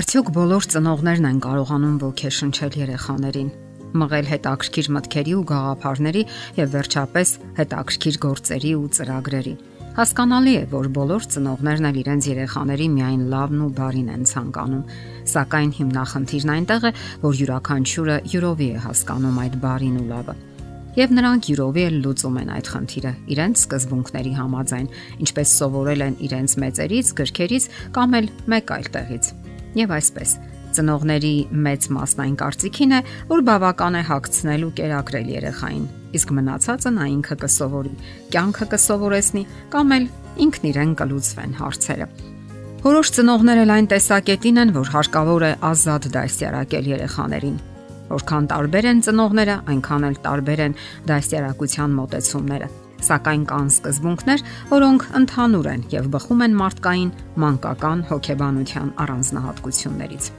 Արդյոք բոլոր ծնողներն են կարողանում ոգեշնչել երեխաներին, մղել հետաքրքիր մտքերի ու գաղափարների եւ վերջապես հետաքրքիր գործերի ու ծրագրերի։ Հասկանալի է, որ բոլոր ծնողներն էլ իրենց երեխաների միայն լավն ու բարին են ցանկանում, սակայն հիմնախնդիրն այնտեղ է, որ յուրաքանչյուրը յուրովի է հասկանում այդ բարին ու լավը։ Եվ նրանք յուրովի էլ լուծում են այդ խնդիրը իրենց սկզբունքների համաձայն, ինչպես սովորել են իրենց մեծերից, գրքերից կամ էլ մեկ այլ տեղից։ Եվ այսպես, ծնողների մեծ մասն այն կարծիքին է, որ բավական է հագցնել ու կերակրել երեխային, իսկ մնացածը նա ինքը կսովորի, կյանքը կսովորեսնի կամ էլ ինքն իրեն կլուծվեն հարցերը։ Որոշ ծնողներ էլ այն տեսակետին են, որ հարկավոր է ազատ դասյարակել երեխաներին։ Որքան տարբեր են ծնողները, այնքան էլ տարբեր են դասյարակության մոտեցումները սակայն կան սկզբունքներ, որոնք ընդհանուր են եւ բխում են մարդկային, մանկական հոգեբանության առանձնահատկություններից։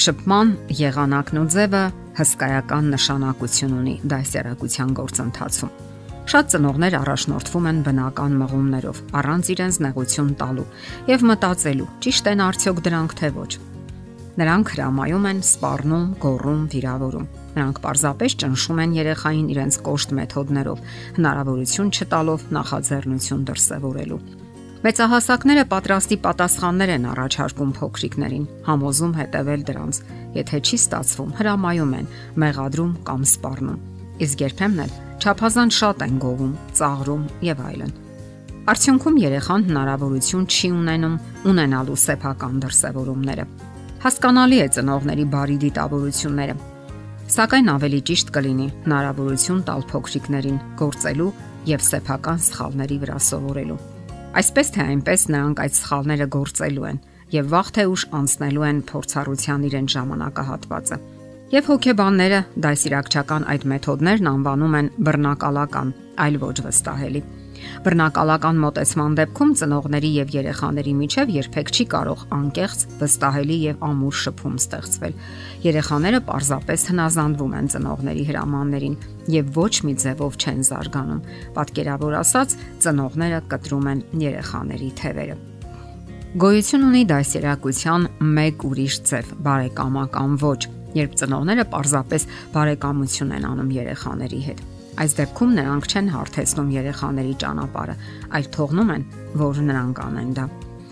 Շփման եղանակն ու ձևը հսկայական նշանակություն ունի դասյարակության գործընթացում։ Շատ ծնողներ առաջնորդվում են բնական մղումներով, առանց իրենց նեղություն տալու եւ մտածելու՝ ճիշտ են արդյոք դրանք թե ոչ։ Նրանք հրամայում են, սպառնում, գոռում, վիրավորում։ Նրանք պարզապես ճնշում են երեխային իրենց կոշտ մեթոդներով, հնարավորություն չտալով նախաձեռնություն դրսևորելու։ Մեծահասակները պատրաստի պատասխաններ են առաջարկում փոքրիկներին, համոզում հետևել դրանց։ Եթե չի ստացվում, հրամայում են, մեղադրում կամ սպառնում։ Իսկ երբեմն էլ չափազանց շատ են գովում, ծաղրում եւ այլն։ Արդյունքում երեխան հնարավորություն չի ունենում ունենալու սեփական դրսևորումները։ Հասկանալի է ծնողների բարի դիտավորությունները, Սակայն ավելի ճիշտ կլինի հնարավորություն տալ փոքրիկներին գործելու եւ սեփական սխալների վրա սովորելու։ Այսպես թե այնպես նրանք այդ սխալները գործելու են եւ վաղ թե ուշ անցնելու են փորձառության իրեն ժամանակահատվածը։ Եվ հոգեբանները դասիրակչական այդ մեթոդներն անվանում են բռնակալական, այլ ոչ վստահելի։ Բռնակալական մոտեցման դեպքում ծնողների եւ երեխաների միջև երբեք չի կարող անկեղծ, վստահելի եւ ամուր շփում ստեղծվել։ Երեխաները պարզապես հնազանդվում են ծնողների հրամաններին եւ ոչ մի ձևով չեն զարգանում։ Պատկերավոր ասած, ծնողները կտրում են երեխաների թևերը։ Գոյություն ունի դասերակցության մեկ ուրիշ ձև՝ բարեկամական ոչ, երբ ծնողները պարզապես բարեկամություն են անում երեխաների հետ։ Այս դեպքում նրանք չեն հարթեցնում երեխաների ճանապարհը, այլ թողնում են, որ նրանք անեն դա։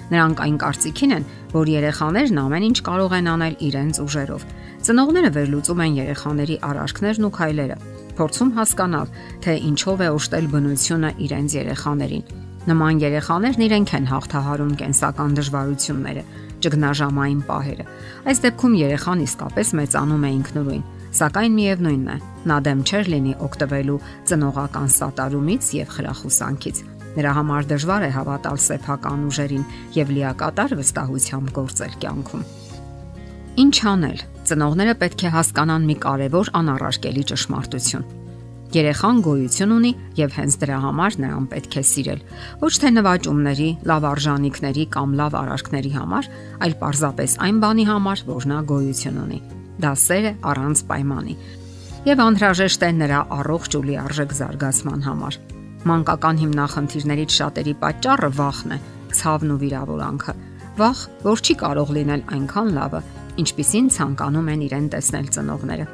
Նրանք այն կարծիքին են, որ երեխաներն ամեն ինչ կարող են անել իրենց ուժերով։ Ծնողները վերլուծում են երեխաների արարքներն ու քայլերը, փորձում հասկանալ, թե ինչով է օժտել բնությունը իրենց երեխաներին։ Նման երեխաներն իրենք են հաղթահարում կենսական դժվարությունները, ճգնաժամային պահերը։ Այս դեպքում երեխան իսկապես մեծանում է ինքնուրույն Սակայն միևնույնն է, նա դեմ չէր լինի օգտվելու ծնողական սատարումից եւ խրախուսանքից։ Նրա համար դժվար է հավատալ սեփական ուժերին եւ լիակատար վստահությամբ գործել կյանքում։ Ինչ անել։ Ծնողները պետք է հասկանան մի կարևոր անառարկելի ճշմարտություն։ Երեխան գոյություն ունի եւ հենց դրա համար նրան պետք է սիրել։ Ոչ թե նվաճումների, լավ արժանինքների կամ լավ արարքների համար, այլ պարզապես այն բանի համար, որ նա գոյություն ունի դա սեր է առանց պայմանի եւ անհրաժեշտ է նրա առողջ ու լիարժեք զարգացման համար։ Մանկական հիմնախնդիրներից շատերի պատճառը վախն է, ցավն ու վիրավորանքը։ Վախ, որ չի կարող լինել այնքան լավը, ինչպիսին ցանկանում են իրեն տեսնել ծնողները։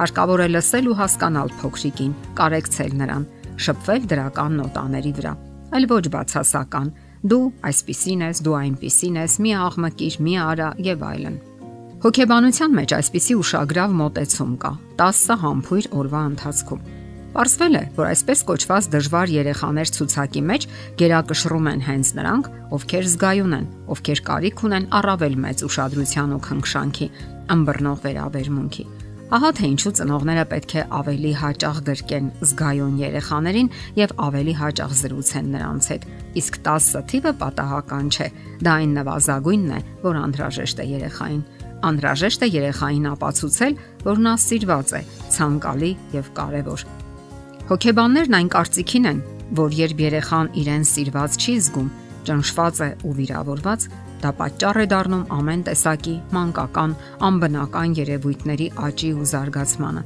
Հարկավոր է լսել ու հասկանալ փոքրիկին, կարեկցել նրան, շփվել դրական նոտաների վրա, այլ ոչ բացասական։ Դու այսպիսին ես, դու այնպիսին ես, մի աղմկիր, մի արա եւ այլն։ Հոգեբանության մեջ այսպիսի ուշագրավ մոտեցում կա. 10 համբույր օրվա ընթացքում։ Պարզվել է, որ այսպես կոչված դժվար երեխաներ ցուցակի մեջ գերակշռում են հենց նրանք, ովքեր զգայուն են, ովքեր կարիք ունեն առավել մեծ ուշադրության ու քնքշանքի, ըմբռնող վերաբերմունքի։ Ահա թե ինչու ծնողները պետք է ավելի հաճախ գրկեն զգայուն երեխաներին եւ ավելի հաճախ զրուցեն նրանց հետ։ Իսկ 10 թիվը պատահական չէ։ Դա այն նվազագույնն է, որ անհրաժեշտ է երեխային Անհրաժեշտ է երեխային ապացուցել, որ նա սիրված է, ցանկալի եւ կարեւոր։ Հոգեբաններն այն կարծիքին են, որ երբ երեխան իրեն սիրված չի զգում, ճնշված է ու վիրավորված, դա պատճառ է դառնում ամեն տեսակի մանկական, անբնական երևույթների աճի ու զարգացմանը։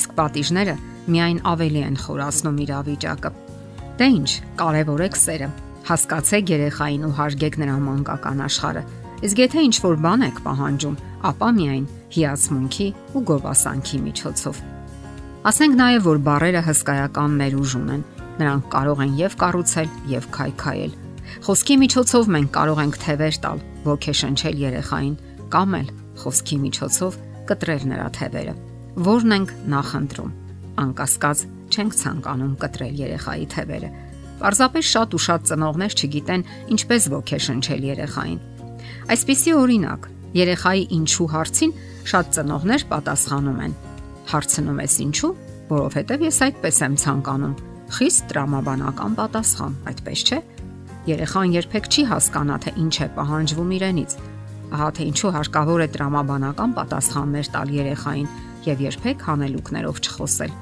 Իսկ պատիժները միայն ավելի են խորացնում իրավիճակը։ Դե ինչ, կարևորեք սերը։ Հասկացեք երեխային ու հարգեք նրա մանկական աշխարհը Իսկ եթե ինչ որ բան եք պահանջում, ապա միայն հիացմունքի ու գովասանքի միջոցով։ Ասենք նաև որ բարերը հսկայական ներուժ ունեն։ Նրանք կարող են եւ կառուցել, եւ քայքայել։ Խոսքի միջոցով մենք կարող ենք թևեր տալ, ոգեշնչել երեխային կամ էլ խոսքի միջոցով կտրել նրա թևերը։ Որն ենք նախընտրում։ Անկասկած չենք ցանկանում կտրել երեխայի թևերը, Պարզապես շատ ու շատ ծնողներ չգիտեն ինչպես ոգեշնչել երեխային։ Այսպիսի օրինակ, երեխայի ինչու հարցին շատ ծնողներ պատասխանում են. Հարցնում ես ինչու, որովհետև ես այդպես եմ ցանկանում։ Խիստ տրամաբանական պատասխան, այդպես չէ։ Երեխան երբեք չի հասկանա թե ինչ է պահանջվում իրենից։ Ահա թե ինչու հարկավոր է տրամաբանական պատասխաններ տալ երեխային եւ երբեք հանելուկներով չխոսել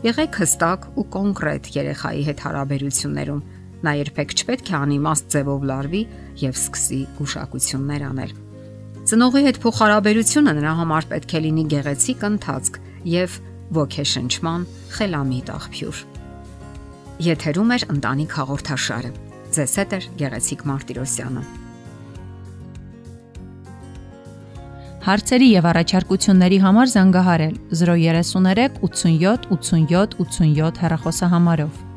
Եղեք հստակ ու կոնկրետ երեխայի հետ հարաբերություններում։ Նա երբեք չպետք է անիմաստ ձևով լարվի եւ սկսի գուշակություններ անել։ Ծնողի հետ փոխհարաբերությունը նրա համար պետք է լինի գեղեցիկ ընթացք եւ ոգեշնչման խելամիտ աղբյուր։ Եթերում է ընտանիք հաղորդաշարը։ Ձեզ հետ է գեղեցիկ Մարտիրոսյանը։ Հարցերի եւ առաջարկությունների համար զանգահարել 033 87 87 87 հեռախոսահամարով։